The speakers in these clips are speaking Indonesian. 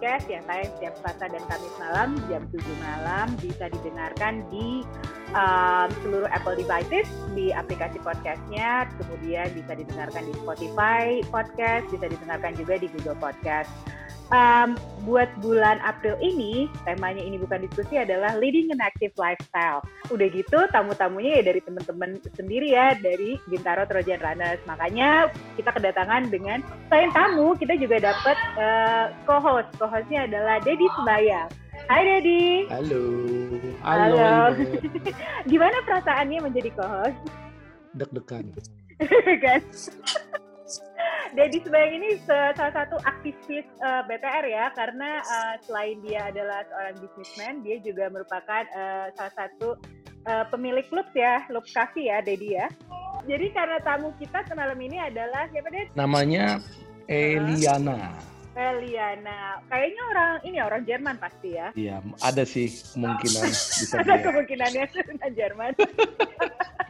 Podcast yang tayang setiap Selasa dan Kamis malam jam 7 malam bisa didengarkan di um, seluruh Apple devices di aplikasi podcastnya, kemudian bisa didengarkan di Spotify Podcast, bisa didengarkan juga di Google Podcast. Um, buat bulan April ini, temanya ini bukan diskusi adalah leading an active lifestyle. Udah gitu, tamu-tamunya ya dari teman-teman sendiri ya, dari Bintaro Trojan Runners. Makanya kita kedatangan dengan selain tamu, kita juga dapat uh, co-host. Co-hostnya adalah Dedi Sebaya. Hai Dedi. Halo. Halo. Gimana perasaannya menjadi co-host? Deg-degan. kan? Dedi Sebayang ini salah satu aktivis uh, BTR ya, karena uh, selain dia adalah seorang bisnismen, dia juga merupakan uh, salah satu uh, pemilik klub ya, klub kafe ya, Dedi ya. Jadi karena tamu kita malam ini adalah siapa Dedi? Namanya Eliana. Eliana, kayaknya orang ini orang Jerman pasti ya? Iya, ada sih kemungkinan bisa ada kemungkinannya Jerman.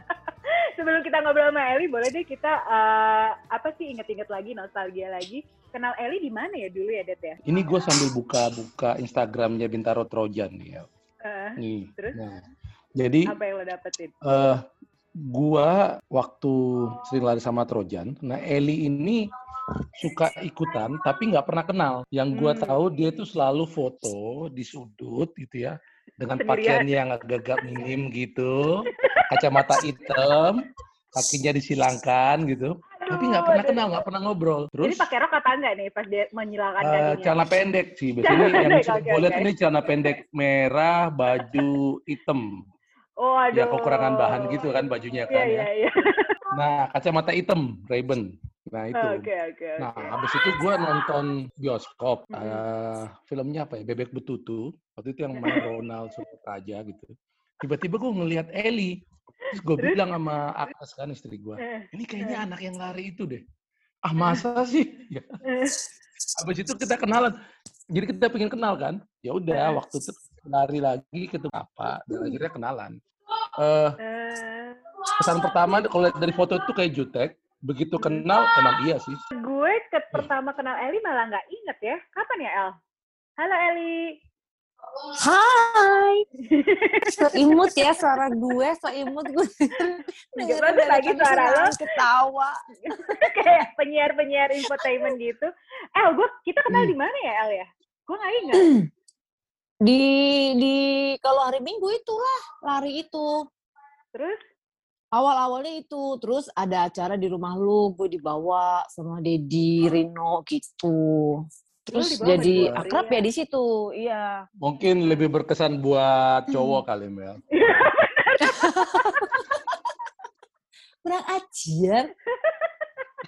Sebelum kita ngobrol sama Eli, boleh deh kita uh, apa sih inget-inget lagi, nostalgia lagi. Kenal Eli di mana ya dulu ya, Det ya? Ini gue sambil buka-buka Instagramnya Bintaro Trojan nih ya. Uh, Nih. terus? Nah, jadi apa yang lo dapetin? eh gua waktu sering lari sama Trojan, nah Eli ini suka ikutan tapi nggak pernah kenal. Yang gua Hmm. tahu dia tuh selalu foto di sudut gitu ya dengan Sendirian. pakaian yang agak-agak minim gitu, kacamata hitam, kakinya disilangkan gitu. Tapi nggak pernah Aduh, kenal, nggak pernah ngobrol. Jadi Terus pakai rok apa enggak nih pas dia menyilangkan eh, kakinya? celana pendek sih. Biasanya yang pendek, gue lihat oke. ini celana pendek merah, baju hitam. Oh, aduh. Ya kekurangan bahan gitu kan bajunya Iya, kan iya, ya. iya. Nah, kacamata hitam, Ray-Ban. Nah, itu. Oke, oke, oke. Nah, habis itu gue nonton bioskop. Mhm. eh, filmnya apa ya? Bebek Betutu. Waktu itu yang main Ronald Surataja gitu. Tiba-tiba gue ngelihat Eli. Terus gue bilang sama Agnes kan istri gue. Eh, Ini kayaknya anak yang lari itu deh. Ah, masa sih? Ya. eh. Habis itu kita kenalan. Jadi kita pengen kenal kan? Ya udah, Eh. waktu itu lari lagi ketemu apa dan akhirnya kenalan. Eh, Eh, kesan pertama kalau lihat dari foto itu kayak jutek. Begitu kenal emang iya sih. gue ke pertama kenal Eli malah nggak inget ya. Kapan ya, El? Halo, Eli. Hai. Seimut ya suara gue, seimut gue. Bagus Dengerin lagi suara lo. Ketawa. Kayak penyiar-penyiar infotainment gitu. El, gue kita kenal Hmm. di mana ya, El ya? Gue nggak inget. Di di kalau hari Minggu itulah lari itu. Terus? Awal-awalnya itu, terus ada acara di rumah lu, gue dibawa sama Dedi, Rino gitu. Terus dibawa jadi sama akrab Ria. ya di situ, iya. Mungkin lebih berkesan buat cowok kali, Mel. Kurang ajar.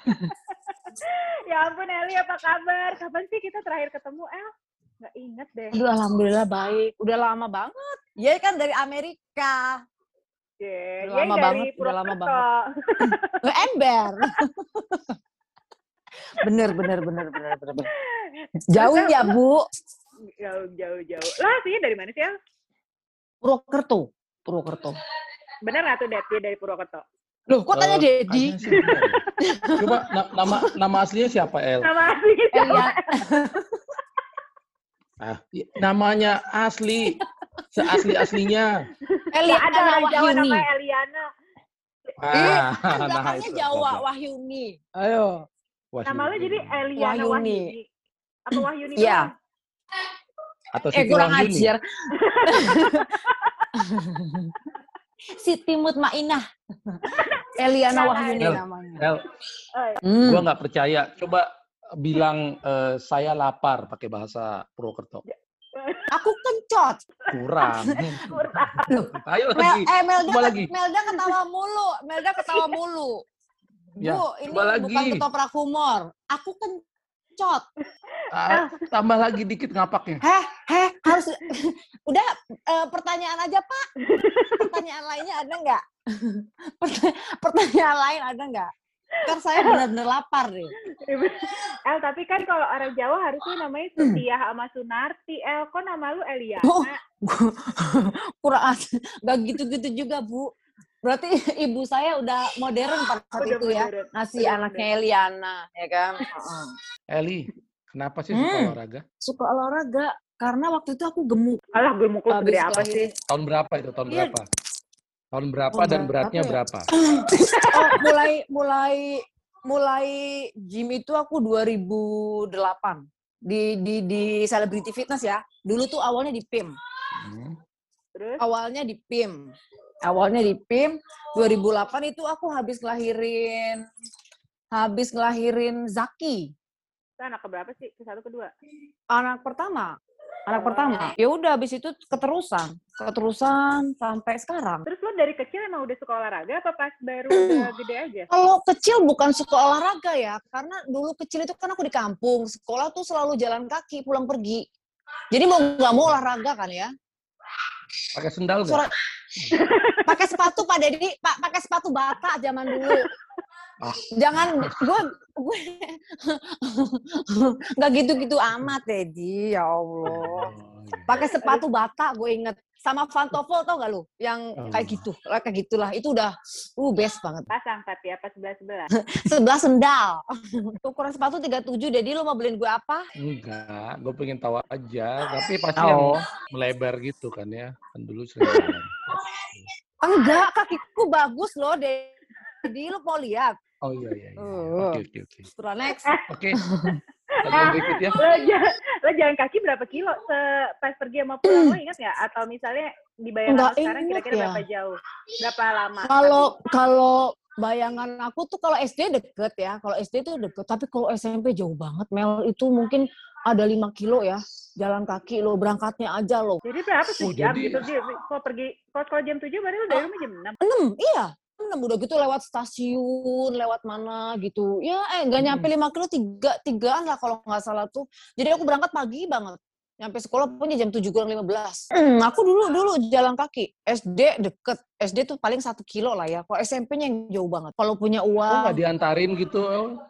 ya ampun, Eli apa kabar? Kapan sih kita terakhir ketemu, El? Nggak inget deh. Aduh, alhamdulillah baik. Udah lama banget. Ya kan dari Amerika. Yeah. Udah lama banget, udah lama banget. Ember. bener, bener, bener, bener, bener, bener. Jauh ya, Bu. Jauh, jauh, jauh. Lah, aslinya dari mana sih, El? Purwokerto. Purwokerto. Bener nggak tuh, Det? Dia dari Purwokerto? Loh, kok tanya Eh, Dedi? sih ya. Coba na- nama nama aslinya siapa, El? Nama aslinya siapa? Elia. Ah, i- namanya asli. Seasli-aslinya. Nggak ada Jawa Wahyuni. namanya Eliana. Ah, Kan nah belakangnya itu. Jawa. Wahyuni. Ayo. Wah, Nama sih. jadi Eliana Wahyuni. Wahyuni. Apa Wahyuni Iya. Atau Eh, Siti kurang Wahyuni. ajar. Siti Mutmainah. Eliana Wahyuni El. namanya. El, Oh, iya. Hmm. gua nggak percaya. Coba bilang eh, saya lapar pakai bahasa Purwokerto. Aku kencot. Kurang. Kurang. Ayo Mel, lagi. eh Melda, Coba lagi. Melda ketawa mulu. Melda ketawa mulu. Ya, Bu, ini coba lagi. bukan ketoprak humor. Aku kencot. Ah, tambah lagi dikit ngapaknya. Heh, heh, harus Udah eh, pertanyaan aja Pak. Pertanyaan lainnya ada nggak? Perta- pertanyaan lain ada nggak? Kan saya benar-benar lapar nih. El, tapi kan kalau orang Jawa harusnya namanya Setia sama Sunarti. El, kok nama lu Eliana? Oh. Kurang nggak gitu-gitu juga Bu. Berarti ibu saya udah modern pada saat Udah itu ya. modern. Ngasih Udah anaknya Eliana, ya kan? Heeh. Eli, kenapa sih suka Hmm. olahraga? Suka olahraga karena waktu itu aku gemuk. Alah, mukul Habis gede apa sih? Tahun berapa itu? Tahun Iya. berapa? Tahun berapa Tahun dan berapa beratnya ya? berapa? Oh, mulai mulai mulai gym itu aku 2008 di di di Celebrity Fitness ya. Dulu tuh awalnya di PIM. Hmm. Terus? Awalnya di PIM. Awalnya di PIM 2008 itu aku habis ngelahirin habis ngelahirin Zaki, Itu anak keberapa sih? Ke satu, kedua? anak pertama. Anak pertama. Ya udah habis itu keterusan, keterusan sampai sekarang. Terus lo dari kecil emang udah suka olahraga apa pas baru udah gede aja? Kalau kecil bukan suka olahraga ya, karena dulu kecil itu kan aku di kampung, sekolah tuh selalu jalan kaki pulang pergi. Jadi mau nggak mau olahraga kan ya. Pakai sendal nggak? Suara- pakai sepatu Pak Dedi, Pak pakai sepatu bata zaman dulu. Ah. Jangan gue gue nggak gitu-gitu amat Dedi, ya Allah. Oh, iya. Pakai sepatu bata gue inget sama Pantofel tau gak lu? Yang kayak Oh. gitu, kayak gitulah. Itu udah uh best banget. Pasang tapi apa sebelah-sebelah? sebelah sendal. Ukuran sepatu 37, jadi lu mau beliin gue apa? Enggak, gue pengen tahu aja. Tapi pasti Oh. yang melebar gitu kan ya. Kan dulu sering. Enggak, kakiku bagus loh, Dedi. Lu mau lihat? Oh iya iya. iya. Oh. Oke oke oke. Setelah next. Oke. Lanjut berikut ya. lo, ja- lo jalan kaki berapa kilo se pas pergi sama pulang lo ingat nggak? Atau misalnya dibayar Nggak sekarang kira-kira ya. berapa jauh? Berapa lama? Kalau kalau bayangan aku tuh kalau SD deket ya, kalau SD tuh deket. Tapi kalau SMP jauh banget, Mel. Itu mungkin ada 5 kilo ya, jalan kaki lo, berangkatnya aja lo. Jadi berapa Oh, sejam jadi- gitu? Kalau pergi, kalau sekolah jam 7 berarti lo dari rumah jam 6. 6, iya. 6 udah gitu lewat stasiun, lewat mana gitu. Ya eh nggak nyampe 5 kilo, tiga, tigaan lah kalau nggak salah tuh. Jadi aku berangkat pagi banget. Nyampe sekolah punya jam 7 kurang 15. Hmm, aku dulu dulu jalan kaki. SD deket. SD tuh paling satu kilo lah ya. Kalau SMP-nya yang jauh banget. Kalau punya Oh uang. nggak diantarin gitu?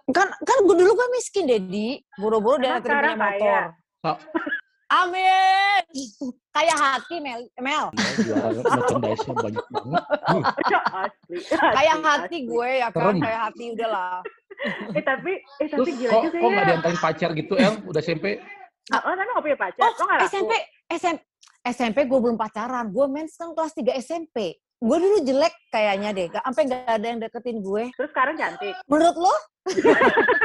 Kan kan gue dulu kan miskin, Dedi. Buru-buru Emang dia punya motor. kaya? Oh. Amin. Kayak hati, Mel. Mel. Ya, jualan merchandise-nya banyak banget. asli. Kayak hati gue ya kan. Kayak hati udahlah. Eh tapi, eh tapi Terus gila kok juga kok nggak ya. diantarin pacar gitu El? Udah SMP? Oh, lo emang gak punya pacar? Oh, gak? SMP, SMP, SMP gue belum pacaran. Gue mens kan kelas 3 SMP. Gue dulu jelek kayaknya deh. Gak, sampai gak ada yang deketin gue. Terus sekarang cantik. Menurut lo?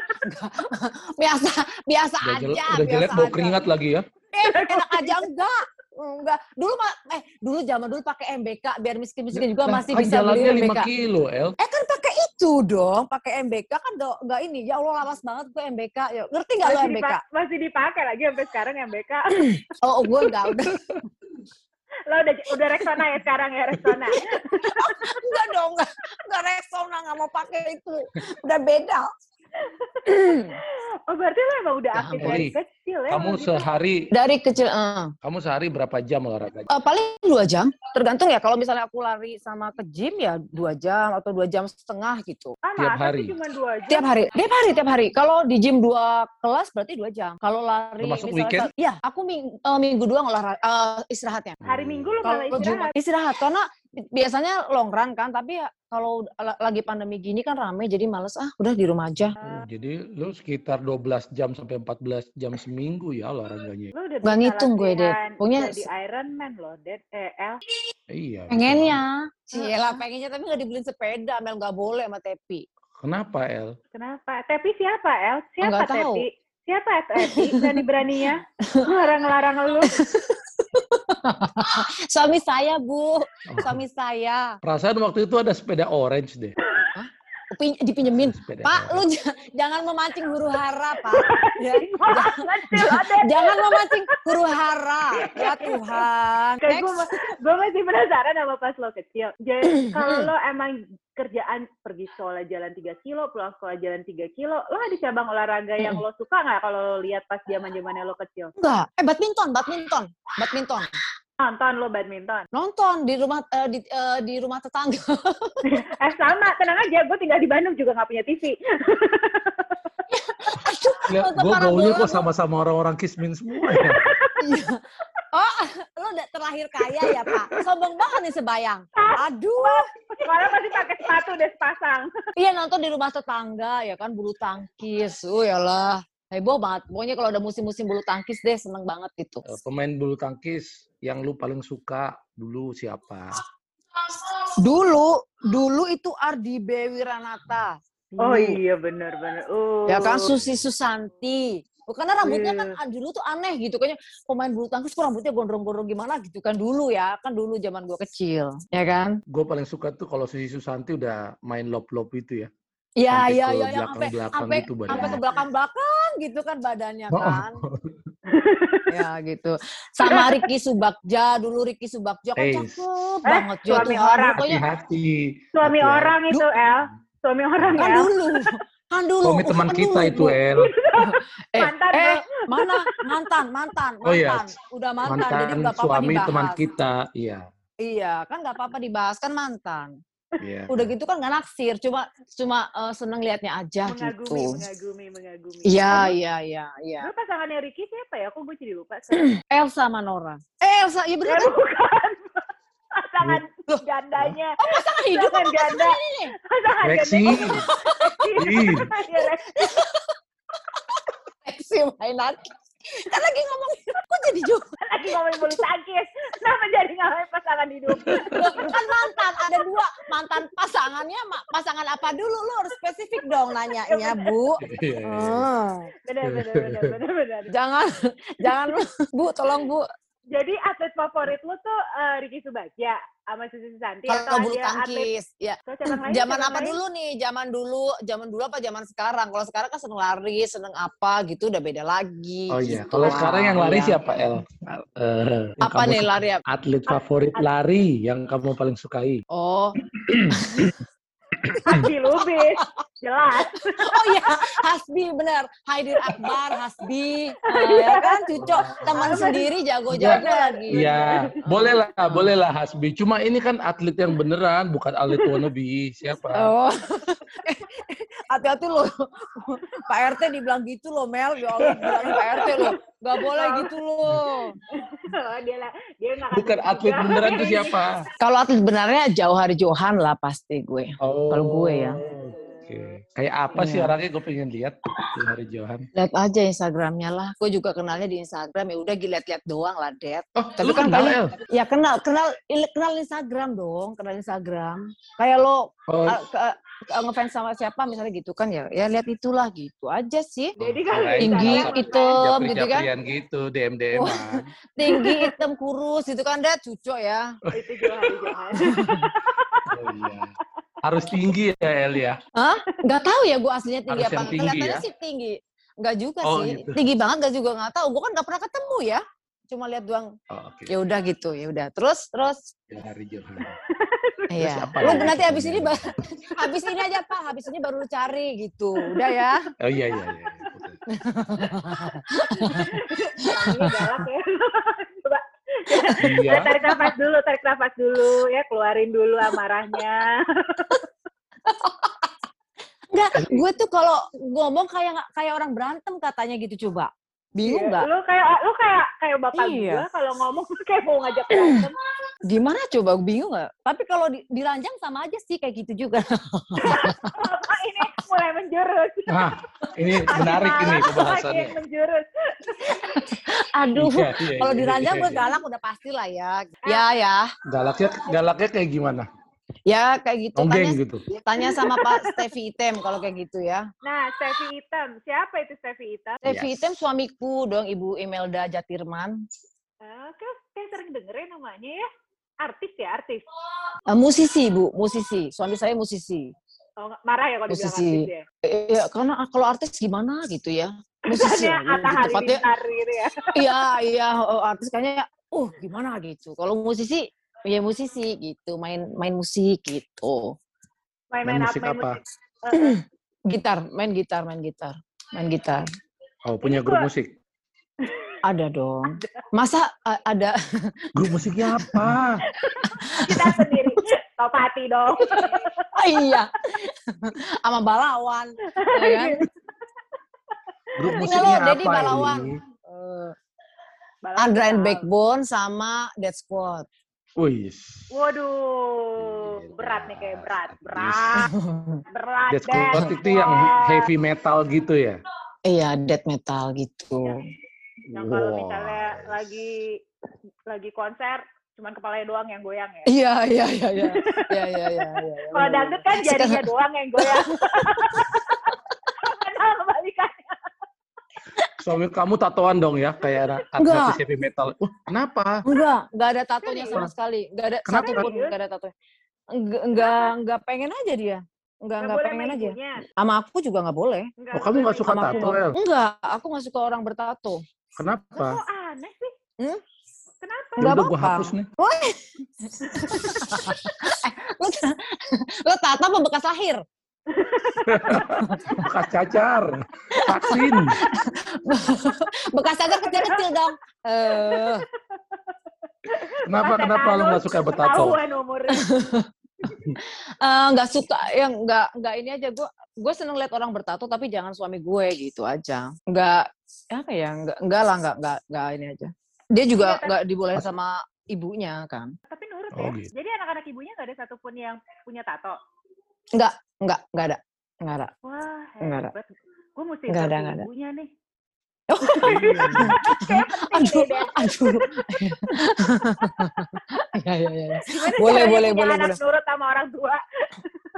Biasa, biasa Udah, aja. udah biasa jelek bau keringat lagi ya? Eh, enak aja enggak. Enggak. Dulu mah eh dulu zaman dulu pakai MBK biar miskin-miskin juga Lah, masih kan bisa beli 5 MBK. kilo El. Eh kan pakai itu dong, pakai MBK kan enggak, enggak ini. Ya Allah lawas banget gue MBK. Ya, ngerti enggak lo MBK? dipa- masih dipakai lagi sampai sekarang yang BK. Oh, oh, gue enggak udah. Lo udah udah Rexona ya sekarang ya Rexona. enggak dong, enggak. Enggak Rexona enggak mau pakai itu. Udah beda. Oh berarti lo emang udah Ya aktif dari Ri, kecil ya? Kamu gitu. sehari Dari kecil eh. kamu sehari berapa jam olahraga? Eh, paling dua jam. Tergantung ya. Kalau misalnya aku lari sama ke gym ya dua jam atau dua jam setengah gitu. Ah, tiap hari? cuma dua jam? Tiap hari, tiap hari, tiap hari. Kalau di gym dua kelas berarti dua jam. Kalau lari Termasuk misalnya, weekend? Iya, aku ming, eh, minggu dua olahraga eh, istirahatnya. Hari Minggu lo malah Jumat istirahat. istirahat karena biasanya long run kan, tapi ya kalau la- lagi pandemi gini kan rame jadi males ah udah di rumah aja. Oh, jadi lu sekitar 12 jam sampai 14 jam seminggu ya olahraganya. Lo udah bisa ngitung gue, latihan Pokoknya jadi Iron Man loh, Ded. Eh, El. Iya. Pengennya. Cielah pengennya tapi nggak dibeliin sepeda, Mel nggak boleh sama Tepi. Kenapa El? Kenapa? Tepi siapa, El? Siapa Nggak tahu. Siapa Tepi? Berani-beraninya ngelarang-ngelarang lu. Suami saya, Bu. Suami saya. Perasaan waktu itu ada sepeda orange deh. Pin- dipinjemin. Pak, lu orange. j- jangan memancing huru hara, Pak. Ya, lo, Ded. jangan memancing huru hara. Ya Tuhan. Kayak gue, Next. gue masih penasaran sama pas lo kecil. Jadi kalau lo emang kerjaan pergi sekolah jalan 3 kilo, pulang sekolah jalan 3 kilo, lo ada cabang olahraga yang lo suka nggak kalau lo lihat pas zaman zamannya lo kecil? Enggak. Eh, badminton, badminton. Badminton. Nonton lo badminton. Nonton di rumah eh, di, eh, di rumah tetangga. Eh sama, tenang aja. Gue tinggal di Bandung juga nggak punya TV. Ya, gue bola. kok sama-sama orang-orang kismin semua ya. Iya. Oh, lo udah terlahir kaya ya, Pak? Sombong banget nih sebayang. Aduh. Malah masih pakai sepatu udah sepasang. Iya, nonton di rumah tetangga, ya kan, bulu tangkis. Oh, yalah. Heboh banget. Pokoknya kalau ada musim-musim bulu tangkis deh, seneng banget gitu. Eh, Pemain bulu tangkis yang lu paling suka dulu siapa? Dulu, dulu itu Ardi Bewi Ranata. Oh iya bener-bener. Oh. Ya kan Susi Susanti. Oh, Karena rambutnya kan Iya. dulu tuh aneh gitu. Kayaknya pemain bulu tangkis kok rambutnya gondrong-gondrong gimana gitu kan dulu ya. Kan dulu zaman gua kecil. Ya kan? Gue paling suka tuh kalau Susi Susanti udah main lop-lop itu ya. Iya, Sampai iya, ke iya. Yang sampai belakang-belakang sampai gitu sampai badannya. ke belakang-belakang gitu kan badannya Oh, kan. ya gitu. Sama Ricky Subakja. Dulu Ricky Subakja kan Eh, cakep eh, banget. Ya suami Tuhan, orang. Pokoknya Hati-hati. Suami Hati-hati. orang itu, El. Suami orang kan ya. dulu. Kan dulu. Suami teman kan kita dulu, itu. El. Eh, Mantan, eh, mana mantan, mantan, mantan. Oh iya, Udah mantan, jadi Mantan nggak apa-apa suami dibahas. teman kita. Iya. Iya, kan nggak apa-apa dibahas kan mantan. Iya. Udah gitu kan nggak naksir, cuma cuma eh, seneng liatnya aja Mengagumi, gitu. mengagumi, mengagumi. Iya, iya, iya, iya. Dulu pasangannya Ricky siapa ya? Kok gue jadi lupa. Elsa Manora. Eh, Elsa, iya bener kan? bukan. Pasangan Loh. gandanya. Oh, pasangan hidup Pasangan apa ganda. pasangan ini? Pasangan Lexi. ganda. Iya, Lexi. Lexi mainan. Kan lagi ngomong, kok jadi juga? Lagi ngomongin bulu tangkis. Kenapa jadi ngomongin pasangan hidup? kan mantan, ada dua mantan pasangannya, pasangan apa dulu? Lu harus spesifik dong nanyanya, Bu. Iya, iya. Hmm. Benar, benar, benar, benar, benar. Jangan, jangan, Bu, tolong Bu. Jadi atlet favorit lu tuh eh, Ricky Subagja sama Susi Susanti atau Kalau bulu ada atlet tangkis, ya. atau lain? Zaman apa lain? dulu nih? Zaman dulu, zaman dulu apa zaman sekarang? Kalau sekarang kan seneng lari, seneng apa gitu udah beda lagi. Oh iya. gitu. Kalau sekarang yang lari Iya. siapa El? Yang Apa nih lari? apa? Atlet favorit lari yang kamu paling sukai? Oh, Hasbi Lubis. Jelas. oh iya, Hasbi bener. Haidir Akbar, Hasbi, Eh, ya kan? Cucok teman sendiri jago-jago lagi. Iya, boleh lah, boleh lah Hasbi. Cuma ini kan atlet yang beneran, bukan atlet wannabe. Siapa? Oh, hati-hati loh. Pak RT dibilang gitu loh, Mel. Ya Allah, Pak RT loh. Gak boleh gitu loh. Oh, dia lah, dia Bukan atlet juga. beneran tuh siapa? Kalau atlet benarnya jauh hari Johan lah pasti gue. Oh, Kalau gue ya. Oke. Kayak apa sih Iya. orangnya? Gue pengen lihat di hari Johan. Lihat aja Instagramnya lah. Gue juga kenalnya di Instagram. Ya udah lihat-lihat doang lah, Det. Oh, Tapi lu kan kenal, El? Ya kenal, kenal, kenal Instagram dong, kenal Instagram. Kayak lo Oh, uh, ngefans sama siapa misalnya gitu kan ya, ya lihat itulah gitu aja sih. Jadi kan kirain Tinggi, sama- hitam, gitu kan. gitu, DM DM Tinggi, hitam, kurus gitu kan, cucok ya. itu Johan, Johan. Oh iya. Harus tinggi ya El ya. Hah? Nggak tahu ya gue aslinya tinggi Harus apa. yang tinggi Kelihatannya ya? sih tinggi. Nggak juga Oh, sih. gitu. Tinggi banget nggak juga nggak tahu. Gue kan nggak pernah ketemu ya. Cuma lihat doang. Oh, oke. Ya udah gitu, ya udah. Terus, terus. Ya, hari. Iya. Lu nanti habis ini, ba- habis ini aja Pak. Habis ini baru lu cari gitu. Udah ya. Oh iya iya iya. Suaminya galak ya. Coba Iya. Ya, tarik nafas dulu, tarik nafas dulu ya, keluarin dulu amarahnya. Enggak, gue tuh kalau ngomong kayak kayak orang berantem katanya gitu coba. Bingung Iya, nggak? Lu kayak lu kayak kayak bapak Iya. gua kalau ngomong kayak mau ngajak berantem. Gimana coba? Bingung nggak? Tapi kalau di, diranjang sama aja sih kayak gitu juga. Bapak ini mulai menjurus. Nah, ini menarik ini pembahasannya. menjurus. Aduh, Iya, iya, kalau iya, diranjang iya, gue iya. galak udah pasti lah ya. Ya ya, Galaknya galaknya kayak gimana? Ya kayak gitu. Tanya, gitu. tanya sama Pak Steffi Item kalau kayak gitu ya. Nah, Steffi Hitam. Siapa itu Steffi Hitam? Steffi Yes. Item suamiku dong, Ibu Imelda Jatirman. Ah, kayak, kayak sering dengerin namanya ya. Artis ya, artis. Eh, musisi, Bu, musisi. Suami saya musisi. Oh, marah ya kalau dibilang Musisi. artis ya. Eh, ya, karena kalau artis gimana gitu ya. Musisi. Ya, tepatnya Halilintar gitu ya. Iya, iya, oh, artis kayaknya uh gimana gitu. Kalau musisi ya musisi gitu, main main musik gitu. Main-main Main musik Main apa? musik. Gitar, main gitar, main gitar. Main gitar. Oh, punya grup musik. Ada dong. Masa ada Grup musiknya apa? Kita sendiri. Top hati dong. Oh, iya. Sama balawan. ya kan? Grup musiknya lo, Dedi apa Balawan. ini? Eh, Balap Andra and. Backbone sama Dead Squad. Wih. Waduh, berat nih kayak berat, berat, berat. Death Death itu yang heavy metal gitu ya? Iya, death metal gitu. Yang kalau Wow. misalnya lagi lagi konser, cuman kepalanya doang yang goyang ya. Iya, iya, iya, iya. Iya, iya, iya, iya. iya, Kalau dangdut kan bener. jarinya doang yang goyang. Padahal kebalikannya. Suami kamu tatoan dong ya, kayak anak Enggak. artis heavy metal. Wah, kenapa? Enggak, enggak ada tatonya sama sekali. Enggak ada Kenapa? satu pun enggak ada tatonya. Enggak, enggak, enggak pengen aja dia. Enggak, Nggak enggak pengen aja. Sama aku juga enggak boleh. Nggak Oh, kamu boleh nggak suka tato, El? Enggak, aku enggak suka orang bertato. Kenapa? Kok aneh sih? Hmm? Kenapa? Ya Nggak udah gue apa-apa. hapus nih. Lo, lo tato apa bekas lahir? Bekas cacar. Vaksin. Bekas cacar kecil-kecil dong. Eh, Kenapa, Pas kenapa lo tetanus, nggak suka umurnya. eh, enggak suka yang enggak enggak ini aja gue gue seneng lihat orang bertato tapi jangan suami gue gitu aja enggak apa ya enggak enggak lah enggak enggak enggak ini aja dia juga Iya, enggak dibolehin sama ibunya kan Tapi nurut Oh, ya. gitu. Jadi anak-anak ibunya nggak ada satupun yang punya tato. enggak enggak enggak ada enggak ada Wah, Nggak ada. Gue mesti Nggak ada, interview nggak ada. ibunya nih. Oh. Kayak penting aduh deh, Dan. aduh ya ya ya ya. Boleh, boleh, boleh, boleh. nurut sama orang tua?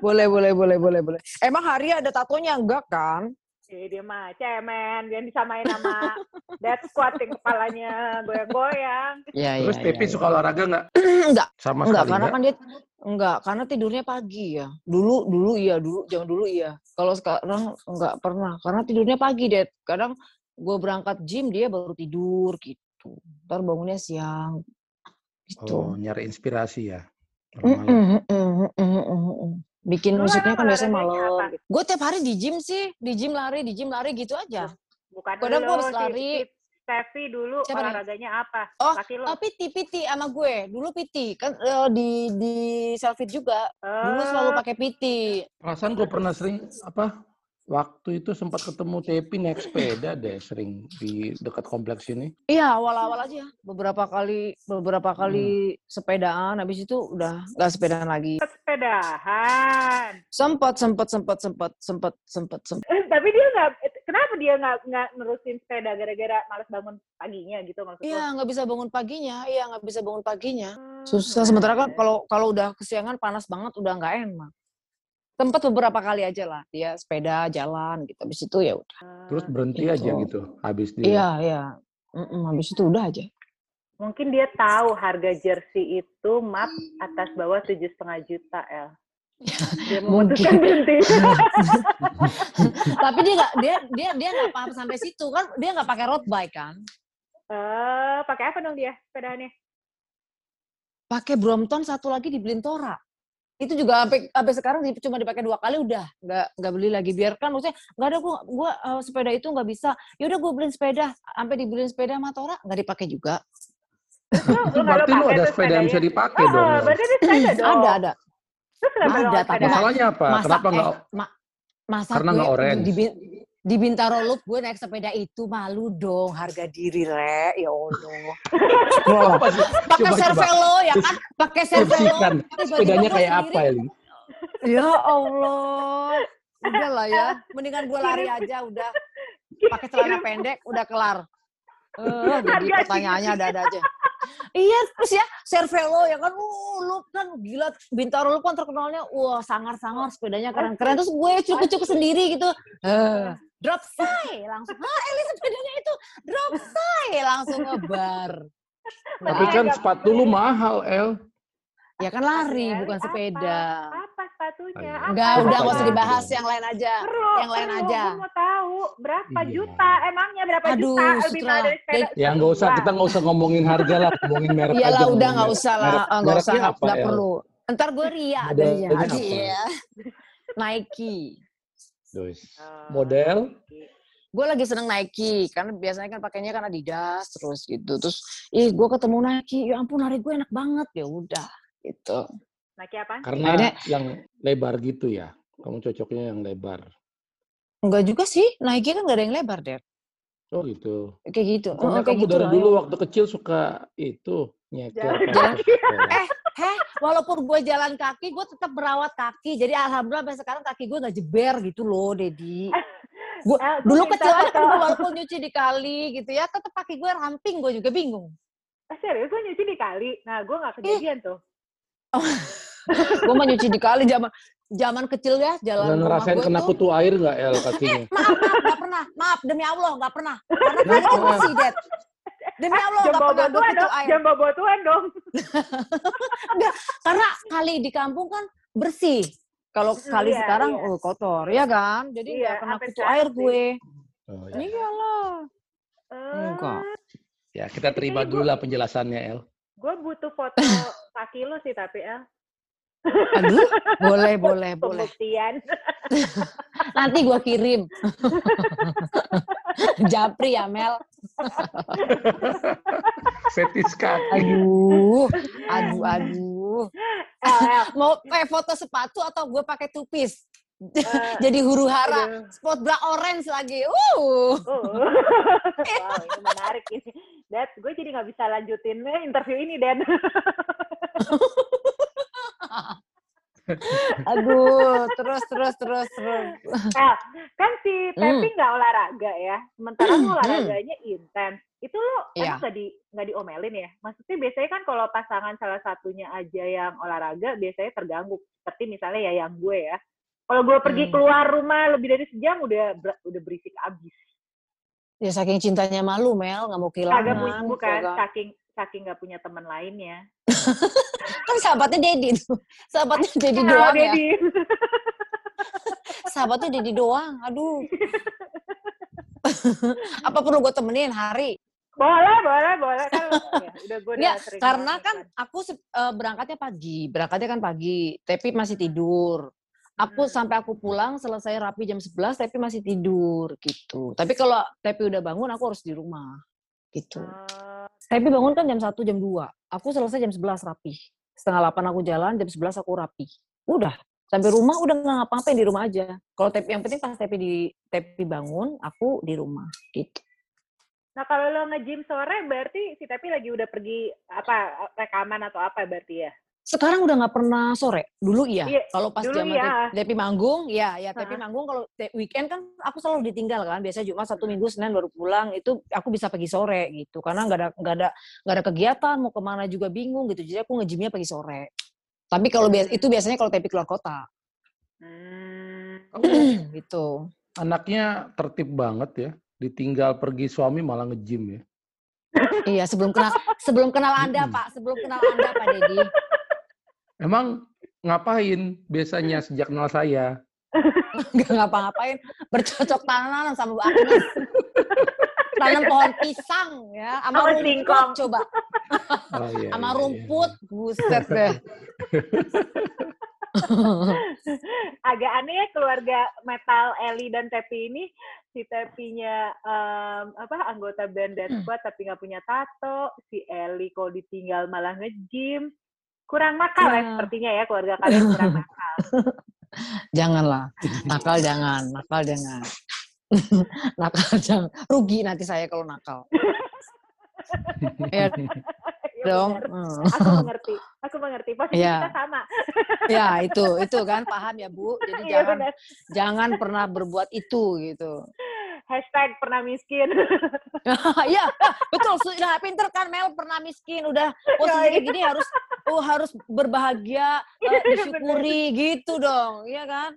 boleh boleh boleh boleh boleh emang hari ada tatonya enggak kan Eh, dia mah cemen, yang disamain sama dead squad yang kepalanya goyang-goyang. ya Terus Tepi suka olahraga nggak? enggak Sama enggak sekali karena nggak? kan dia enggak karena tidurnya pagi ya. Dulu dulu iya dulu jangan dulu iya. Kalau sekarang enggak pernah karena tidurnya pagi deh kadang gue berangkat gym dia baru tidur gitu. Ntar bangunnya siang Oh, gitu nyari inspirasi ya. Bikin musiknya kan biasanya malam apa? gue tiap hari di gym sih di gym lari di gym lari gitu aja. Bukan Kadang lu, harus lari. Steffi dulu Siapa nih? olahraganya apa? Oh, Laki lu. oh PT PT sama gue dulu PT kan eh, di di selfie juga dulu selalu Oh, pakai PT Perasaan gue pernah sering apa? Waktu itu sempat ketemu Tepi naik sepeda deh sering di dekat kompleks ini. Iya awal-awal aja beberapa kali beberapa kali sepedaan habis itu udah nggak sepedaan lagi. Sepedahan. sempat sempat sempat sempat sempat sempat sempat. Eh, Tapi dia nggak, kenapa dia nggak nggak nerusin sepeda gara-gara males bangun paginya gitu maksudnya? iya nggak bisa bangun paginya. Iya nggak bisa bangun paginya. Susah. Sementara kan kalau kalau udah kesiangan panas banget udah nggak enak sempat beberapa kali aja lah dia sepeda jalan gitu habis itu ya udah Terus berhenti Gitu. aja gitu habis dia. iya iya Mm-mm, habis itu udah aja Mungkin dia tahu harga jersey itu map atas bawah tujuh setengah juta El. Dia memutuskan berhenti. tapi dia nggak dia dia dia nggak paham sampai situ kan dia nggak pakai road bike kan Eh, pakai apa dong dia sepedahannya? pakai Brompton satu lagi dibeliin Tora. Itu juga sampai sampai sekarang cuma dipakai dua kali udah nggak nggak beli lagi biarkan maksudnya nggak ada gua gua eh, sepeda itu nggak bisa ya udah gua beliin sepeda sampai dibeliin sepeda sama Tora nggak dipakai juga Lu, berarti lu pakai ada sepeda yang bisa dipakai Oh, dong. berarti sepeda dong. ada ada Terus kenapa lu Ada, tapi? Masalahnya apa? masa Kenapa eh, nggak? ma- masa Karena nggak orange. Di, Bin- di Bintaro Loop gue naik sepeda itu malu dong harga diri re ya Allah pakai servelo ya kan pakai servelo Tiba-tiba sepedanya kayak apa Eli? Ya Allah. Udah lah ya. Mendingan gue lari aja udah. Pakai celana pendek udah kelar. Eh, jadi Harga pertanyaannya ada-ada aja. Iya, terus ya Cervelo ya kan, uh, lu kan gila Bintaro lu kan terkenalnya, wah sangar-sangar sepedanya keren-keren. Terus gue cukup-cukup sendiri gitu, eh, drop say langsung. Ah, Eli sepedanya itu drop say langsung ngebar. Tapi Nah, kan nggak sepatu lu mahal, El. Ya kan lari, Sepatunya bukan apa? sepeda. Apa sepatunya? Apa? Enggak, udah nggak usah dibahas yang lain aja. Perlu, yang lain perlu. aja. Gue mau tahu berapa Iya. juta emangnya berapa Aduh, juta lebih mahal dari sepeda. Ya nggak usah, kita nggak usah ngomongin harga lah, ngomongin merek aja. Iyalah udah nggak usah lah, Ah, nggak usah nggak El? perlu. Ntar gue ria apa? Iya. Nike. Terus. Oh, Model? gue lagi seneng Nike karena biasanya kan pakainya kan Adidas terus gitu terus ih gue ketemu Nike ya ampun hari gue enak banget ya udah gitu Nike apa? Karena Akhirnya- yang lebar gitu ya. Kamu cocoknya yang lebar. enggak juga sih Nike kan gak ada yang lebar deh Oh gitu. kayak gitu Pokoknya Oh, kayak kamu gitu dari lah, dulu ya. waktu kecil suka itu nyeker. Jalan kaki. ke sekolah. Eh, heh, walaupun gue jalan kaki, gue tetap merawat kaki. Jadi alhamdulillah sampai sekarang kaki gue nggak jeber gitu loh, Dedi. Gua, Eh, dulu kecil aja kan gue walaupun nyuci di kali gitu ya, tetap kaki gue ramping, gue juga bingung. Ah, serius gue nyuci di kali. Nah, gue nggak kejadian tuh. gue mah nyuci di kali zaman zaman kecil ya, jalan Pernah rumah ngerasain kena tuh. kutu air nggak El kakinya? Maaf, maaf, nggak pernah. Maaf, demi Allah, nggak pernah. Karena itu Dad. Demi Allah, Jam nggak pernah gue kutu dong. air. Jam bawa tuan dong. Karena kali di kampung kan bersih. Kalau Mm, kali iya, sekarang, iya. oh kotor, ya kan? Jadi Iya, nggak kena sampai kutu air sih. gue. Oh, ya. Iyalah. Eh, Enggak. ya kita terima dulu lah penjelasannya El. Gue butuh foto kaki lu sih tapi El. Aduh, boleh, boleh, boleh. Pembuktian. Nanti gua kirim. Japri ya, Mel. Fetis kaki. Aduh, aduh, aduh. El, El. Mau pakai foto sepatu atau gue pakai tupis? Eh, Jadi huru hara, aduh. spot bra orange lagi. Uh. Oh. wow, ini menarik ini. Dad, gue jadi nggak bisa lanjutin interview ini, Dan. Aduh, terus, terus, terus, terus. El, kan si Hmm. Tepi nggak olahraga ya. Sementara lu Hmm. olahraganya intens. Itu lo Iya. emang nggak di nggak diomelin ya? Maksudnya biasanya kan kalau pasangan salah satunya aja yang olahraga, biasanya terganggu. Seperti misalnya ya yang gue ya. Kalau gue pergi Hmm. keluar rumah lebih dari sejam udah udah berisik abis. Ya saking cintanya malu, Mel, nggak mau Kagak kehilangan. punya bukan ya kan? saking saking nggak punya teman lainnya. Kan sahabatnya Dedi tuh. Sahabatnya Dedi doang ya. Sahabatnya Dedi doang. Aduh. Apa perlu gue temenin hari? boleh, boleh, boleh kan. Ya, udah gue udah Nggak, sering karena kan aku se- eh, berangkatnya pagi, berangkatnya kan pagi, tapi masih tidur. Aku Hmm. sampai aku pulang selesai rapi jam 11, tapi masih tidur gitu. Tapi kalau tapi udah bangun, aku harus di rumah gitu. Eh, Tapi bangun kan jam 1, jam 2. Aku selesai jam 11 rapi. Setengah 8 aku jalan, jam 11 aku rapi. Udah. Sampai rumah udah nggak ngapa-ngapain di rumah aja. Kalau tapi yang penting pas tapi di tapi bangun, aku di rumah gitu. Nah kalau lo nge-gym sore berarti si Tepi lagi udah pergi apa rekaman atau apa berarti ya? Sekarang udah nggak pernah sore. Dulu iya. Iya, Kalau pas zaman iya. Depi manggung, ya, ya Depi Ha-ha. manggung kalau weekend kan aku selalu ditinggal kan. Biasanya Jumat satu minggu Senin baru pulang. Itu aku bisa pergi sore gitu. Karena nggak ada nggak ada nggak ada kegiatan, mau ke mana juga bingung gitu. Jadi aku nge-gymnya pagi sore. Tapi kalau bias- itu biasanya kalau Tepi keluar kota Hmm. Kamu gitu. anaknya tertib banget ya. Ditinggal pergi suami malah nge-gym ya. Iya, sebelum kenal sebelum kenal Anda. Pak. Sebelum kenal Anda, Pak Dedi. Emang ngapain biasanya sejak kenal saya? Nggak ngapa-ngapain, bercocok tanam sama Bu Agnes. Tanam pohon pisang ya, sama rumput singkong. coba. Oh, iya, Sama iya, iya. rumput, buset deh. Agak aneh ya keluarga metal Eli dan Tepi ini si Tepinya em, apa anggota band Dead Hmm. Squad tapi nggak punya tato, si Eli kalau ditinggal malah nge-gym. Kurang nakal ya Nah. sepertinya ya keluarga kalian kurang nakal. Janganlah, nakal jangan, nakal jangan. nakal jangan. Rugi nanti saya kalau nakal. ya Ya dong. Hmm. Aku mengerti. Aku mengerti. Posisi Iya. kita sama. Ya itu, itu kan paham ya Bu. Jadi Iya jangan jangan pernah berbuat itu gitu. Hashtag pernah miskin. Iya, betul. Sudah pinter kan Mel pernah miskin, udah posisi kayak gini harus oh harus berbahagia, eh, disyukuri gitu dong, iya kan?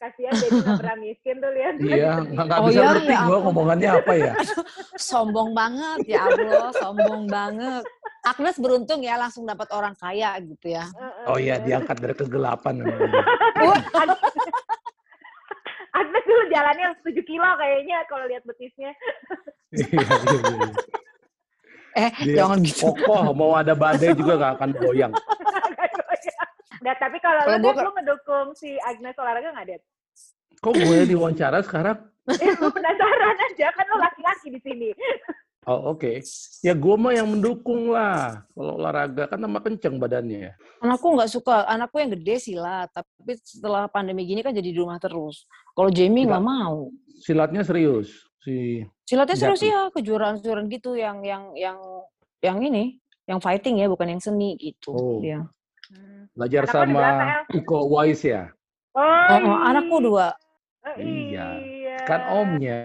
Kasihan jadi nggak pernah miskin tuh lihat. Iya, nggak Oh bisa iya, ngerti ya gue ngomongannya apa ya. Sombong banget ya Allah, sombong banget. Agnes beruntung ya langsung dapat orang kaya gitu ya. Oh iya, diangkat dari kegelapan. Agnes dulu jalannya 7 kilo kayaknya kalau lihat betisnya. Iya, iya, iya. Eh, Dia jangan gitu. Kokoh, mau ada badai juga nggak akan goyang. Nah, tapi kalau lu, gua Dad, lu ngedukung si Agnes olahraga nggak, Dad? Kok gue diwawancara sekarang? Eh, gue penasaran aja kan lo laki-laki di sini. Oh oke. Ya gue mah yang mendukung lah. Kalau olahraga kan tambah kenceng badannya. Anakku nggak suka, anakku yang gede silat, tapi setelah pandemi gini kan jadi di rumah terus. Kalau Jamie nggak mau. Silatnya serius. Si Silatnya serius ya, kejuaraan-kejuaraan gitu yang yang yang yang ini, yang fighting ya, bukan yang seni gitu. Oh. Dia. Hmm. belajar berapa, sama? Iko Wise ya. Oh, anakku dua. Oh, Iya. iya. Kan omnya.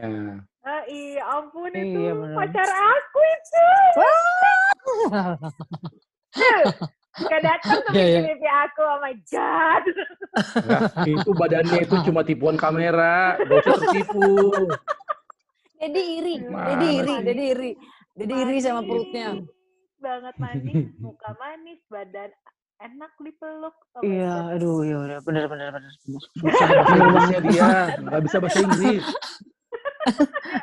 Oh, iya, ampun itu Iya, bener. pacar aku itu. Jika datang ke Iya, iya. mimpi aku, oh my god. Nah, itu badannya itu cuma tipuan kamera. Gak usah tertipu. Jadi iri, Mana jadi iri, jadi iri. Jadi iri sama perutnya. Banget manis, muka manis, badan enak dipeluk. Oh Iya, aduh, iya udah benar benar benar. Susah bahasa Inggrisnya dia. Gak bisa bahasa Inggris.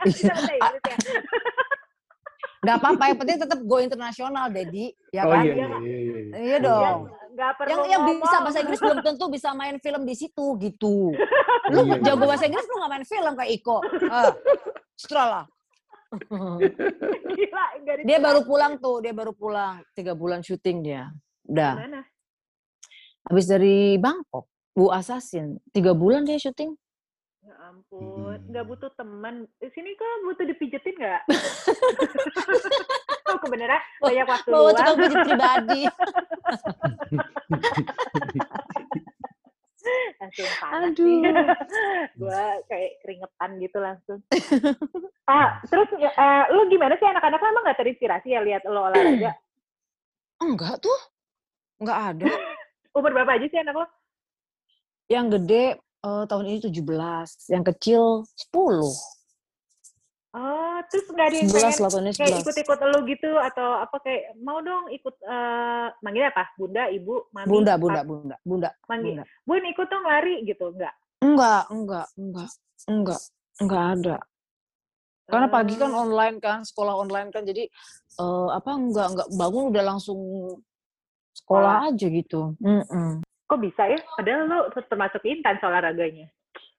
Gak apa-apa, yang penting tetap go internasional, Dedi. Ya oh kan? iya, Iya, iya, iya, iya. Iya dong. Nggak perlu Yang yang ngomong. bisa bahasa Inggris belum tentu bisa main film di situ gitu. Lu Iya, iya. jago bahasa Inggris lu gak main film kayak Iko. Setelah lah. Gila, nggak dia baru pulang tuh, dia baru pulang tiga bulan syuting dia. Udah. Habis dari Bangkok, Bu Assassin, tiga bulan dia syuting. Ya ampun, Hmm. nggak butuh teman. Di sini kok butuh dipijetin nggak? oh, kebenaran banyak waktu Bawa luang. tukang pijit pribadi. langsung panas Aduh. Gua kayak keringetan gitu langsung. ah, terus eh, lu gimana sih anak-anak emang nggak terinspirasi ya lihat lo olahraga? Enggak tuh. Enggak ada. Umur berapa aja sih anak lo? Yang gede eh, tahun ini 17, yang kecil 10. Oh, terus nggak ada yang 11 pengen lah kayak 11. ikut-ikut lo gitu atau apa kayak mau dong ikut eh manggilnya apa? Bunda, ibu, mami? Bunda, pap- bunda, bunda, bunda, Manggil, bunda. Bun ikut dong lari gitu, enggak? Enggak, enggak, enggak, enggak, enggak ada. Karena pagi kan Eh, online kan, sekolah online kan, jadi eh, apa enggak enggak bangun udah langsung sekolah aja gitu. Mm-mm. Kok bisa ya? Padahal lo termasuk intens olahraganya.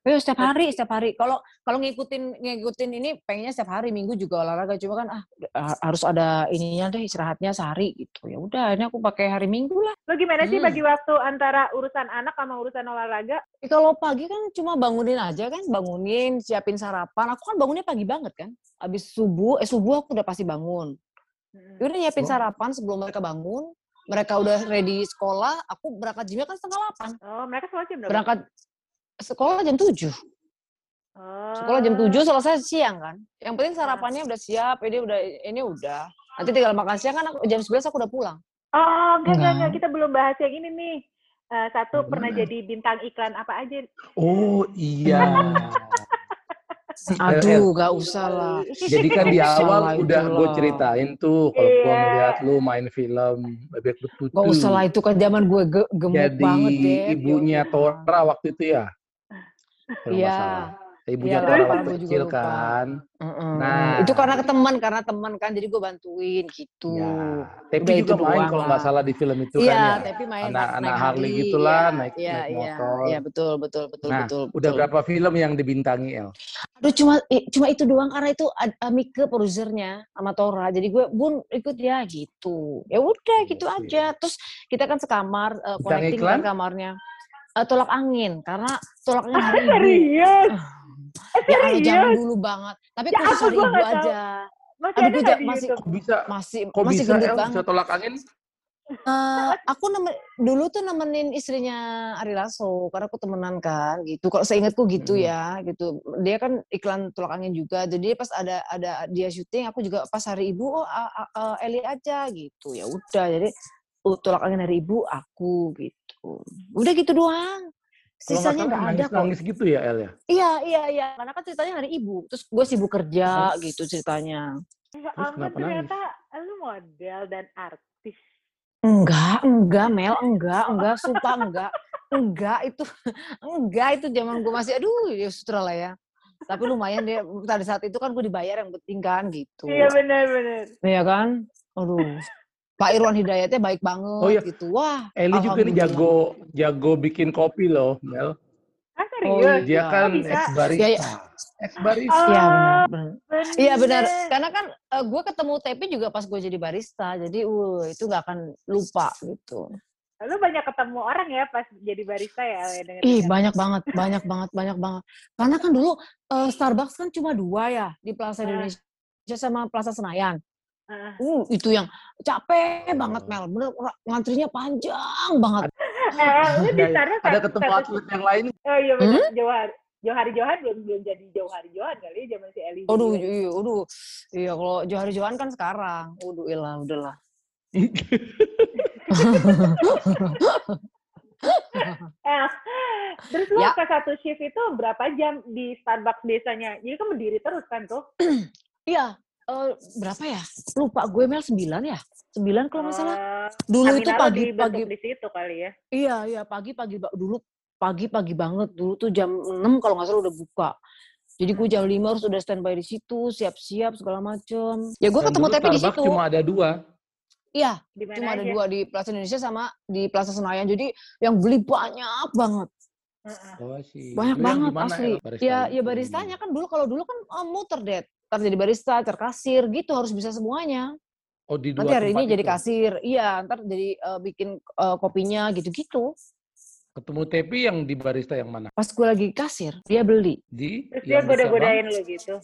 Ya setiap hari, setiap hari. Kalau kalau ngikutin ngikutin ini pengennya setiap hari, minggu juga olahraga. Cuma kan ah ha- harus ada ininya deh istirahatnya sehari gitu. Ya udah, ini aku pakai hari Minggu lah. Lo gimana sih Hmm. bagi waktu antara urusan anak sama urusan olahraga? Eh, kalau pagi kan cuma bangunin aja kan, bangunin, siapin sarapan. Aku kan bangunnya pagi banget kan. Habis subuh, eh subuh aku udah pasti bangun. Hmm. Ya udah nyiapin Oh. sarapan sebelum mereka bangun. Mereka udah ready sekolah, aku berangkat gymnya kan setengah delapan. Oh, mereka sekolah jam berapa? Berangkat sekolah jam tujuh. Oh. Sekolah jam 7 selesai siang kan. Yang penting sarapannya udah siap, ini udah ini udah. Nanti tinggal makan siang kan aku, jam 11 aku udah pulang. Oh, enggak, enggak, Enggak. enggak. Kita belum bahas yang ini nih. Eh, satu Yang pernah jadi bintang iklan apa aja? Oh iya. Aduh, gak usah lah. Jadi kan di awal udah gue ceritain tuh kalau gue Iya. melihat lu main film bebek betutu. Gak usah lah itu kan zaman gue ge- gemuk Jadi banget deh. ibunya Ya udah. Tora waktu itu ya. Iya. Ibunya Iya, gua juga kecil kan. Mm-mm. Nah. itu karena teman, karena teman kan, jadi gue bantuin gitu. Ya. Tapi Udah juga itu main kalau nggak lah. salah di film itu Iya, kan ya. tapi main Anak- naik anak Harley gitulah, naik- iya, naik iya, motor. Iya, betul, betul, betul, betul, Nah, betul. Udah betul. berapa film yang dibintangi El? Aduh cuma eh, cuma itu doang karena itu Amike produsernya sama Tora. Jadi gue bun ikut ya gitu. Ya udah Iya gitu sih. aja. Terus kita kan sekamar Bintang connecting kan kamarnya. Eh, tolak angin karena tolak angin hari ibu. Serius? Eh, Ya kalau zaman dulu banget. Tapi Ya khusus hari ibu aja. Masih Aduh, ada gue masih? Kok bisa? masih Kok masih bisa gendut El banget. bisa tolak angin? Eh, aku nemen, dulu tuh nemenin istrinya Ari Lasso karena aku temenan kan gitu. Kalau seingatku gitu ya gitu. Dia kan iklan tolak angin juga. Jadi pas ada ada dia syuting aku juga pas hari ibu oh a- a- Eli aja gitu. Ya udah jadi uh, tolak angin hari ibu aku gitu. Udah gitu doang. Sisanya nggak ada kok. nangis-nangis gitu ya El ya? Iya iya iya. Karena kan ceritanya hari ibu. Terus gue sibuk kerja gitu ceritanya. Ya Terus ampun, kenapa ternyata lu model dan artis. Enggak, enggak Mel, enggak, enggak, sumpah enggak. Enggak itu enggak itu zaman gue masih aduh ya sutra lah ya. Tapi lumayan deh pada saat itu kan gue dibayar yang penting kan gitu. Iya benar-benar. Iya kan? Aduh. Pak Irwan Hidayatnya baik banget Oh iya. gitu. Wah, Eli juga nih jago jago bikin kopi loh, Mel. Ah, Iya, Oh, Serius? Dia iya. kan Oh, ex barista. Iya, iya. Ex barista. Oh, Iya benar, benar. bener. Iya benar. Karena kan gue ketemu Tepi juga pas gue jadi barista. Jadi uh itu nggak akan lupa gitu. Lu banyak ketemu orang ya pas jadi barista ya? dengan Ih dengan- banyak banget, banyak banget, banyak banget. Karena kan dulu eh, Starbucks kan cuma dua ya di Plaza Ah. Indonesia sama Plaza Senayan. Ah. Uh itu yang capek banget Mel. Bener ngantrinya panjang banget. Eh, lu di Ada- sana Ada ketemu atlet yang lain. Oh iya benar, Hmm? Johar. Johari Johan belum belum jadi Johari Johan kali ya zaman si Eli. Aduh, iya, aduh. Iya, kalau Johari Johan kan sekarang. Udah, ilah, udahlah. Eh, terus lu Ya. ke satu shift itu berapa jam di Starbucks biasanya? Jadi kan berdiri terus kan tuh? Iya, eh, berapa ya? Lupa gue Mel 9 ya? 9 kalau nggak salah. Eh, Dulu itu pagi-pagi. di situ kali ya? Iya, iya, pagi-pagi. Dulu pagi-pagi banget. Dulu tuh jam 6 kalau nggak salah udah buka. Jadi gue jam 5 harus udah standby di situ, siap-siap segala macem. Ya gue Dan ketemu Tepi di situ. cuma ada dua. Iya, cuma ada aja? dua di Plaza Indonesia sama di Plaza Senayan. Jadi yang beli banyak banget. Heeh. Oh, sih. Banyak Lu banget asli. Ya, lu? ya baristanya kan dulu kalau dulu kan oh, muter deh. Ntar jadi barista, ntar kasir gitu harus bisa semuanya. Oh, di dua Nanti hari ini tempat jadi itu. kasir, iya. Ntar jadi eh, bikin eh, kopinya gitu-gitu. Ketemu Tepi yang di barista yang mana? Pas gue lagi kasir, dia beli. Di Terus dia goda-godain lu gitu.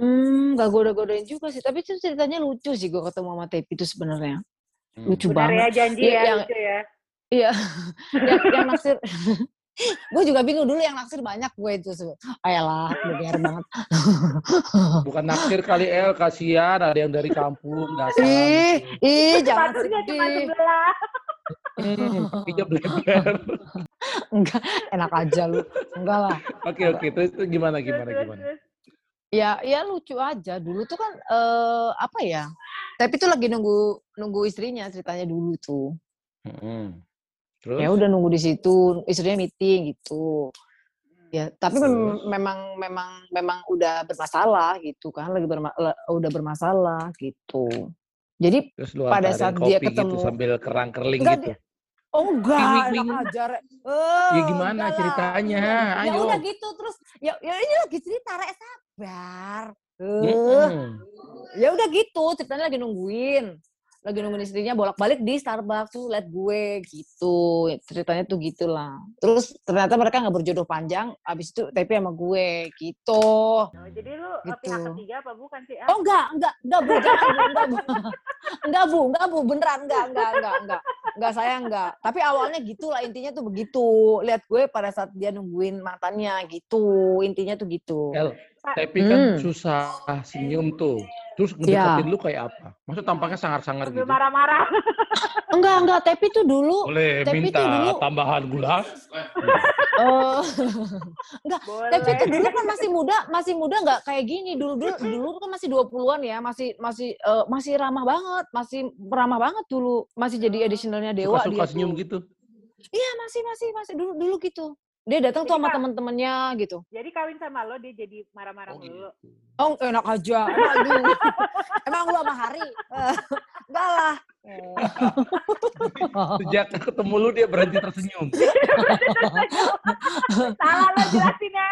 Hmm, gak goda-godain juga sih. Tapi itu ceritanya lucu sih gue ketemu sama Tepi itu sebenarnya. Hmm. Lucu Benar banget. ya janji Iya, ya, yang- lucu ya. Iya, yang, yang naksir. gue juga bingung dulu yang naksir banyak gue itu. Ayolah, bener banget. Bukan naksir kali El, kasihan ada yang dari kampung dasar. ih, ih, jangan sedih. Hmm, kakinya bleber. Enggak, enak aja lu. Enggak lah. Oke oke, terus itu gimana gimana gimana? Ya, ya lucu aja. Dulu tuh kan eh apa ya? Tapi tuh lagi nunggu nunggu istrinya ceritanya dulu tuh. Hmm. Terus? Ya udah nunggu di situ, istrinya meeting gitu. Ya, tapi mem- memang memang memang udah bermasalah gitu kan, lagi berma- udah bermasalah gitu. Jadi Terus lu pada saat dia gitu ketemu- sambil kerang kerling Enggak, gitu. oh enggak, Wing, enak wing. aja. Rek. Oh, Ya gimana ceritanya? Ya Ayo. udah gitu terus ya ya ini lagi cerita rek sabar. Eh, Mm-mm. ya udah gitu ceritanya lagi nungguin lagi nungguin istrinya bolak-balik di Starbucks tuh liat gue gitu. Ceritanya tuh gitulah. Terus ternyata mereka nggak berjodoh panjang abis itu tapi sama gue gitu. Oh, jadi lu eh, Gitu. pihak ketiga apa bukan sih? Ah, oh enggak enggak enggak bu jangan bu enggak bu. Enggak bu enggak bu beneran enggak enggak enggak enggak enggak saya enggak tapi awalnya gitulah intinya tuh begitu. Lihat gue pada saat dia nungguin mantannya gitu. Intinya tuh gitu. El, tapi kan Hmm. susah senyum tuh. Terus Iya. ngedeketin lu kayak apa? Maksud tampaknya sangar-sangar gitu. marah-marah. enggak enggak tapi tuh dulu Boleh Tapi minta tuh dulu- tambahan gula? eh Boleh. Tapi itu dulu kan masih muda, masih muda nggak kayak gini. Dulu dulu dulu kan masih 20-an ya, masih masih eh, masih ramah banget, masih ramah banget dulu. Masih jadi additionalnya Dewa Suka-suka dia senyum tuh. gitu. Iya, masih masih masih dulu dulu gitu. Dia datang tuh sama teman-temannya gitu. Jadi kawin sama lo dia jadi marah-marah Oh, mulu. gitu. Oh, enak aja. Emang lu, emang lu sama Hari? Eh, Enggak lah. Eh. Sejak ketemu lu dia berhenti tersenyum. Salah lo jelasin ya.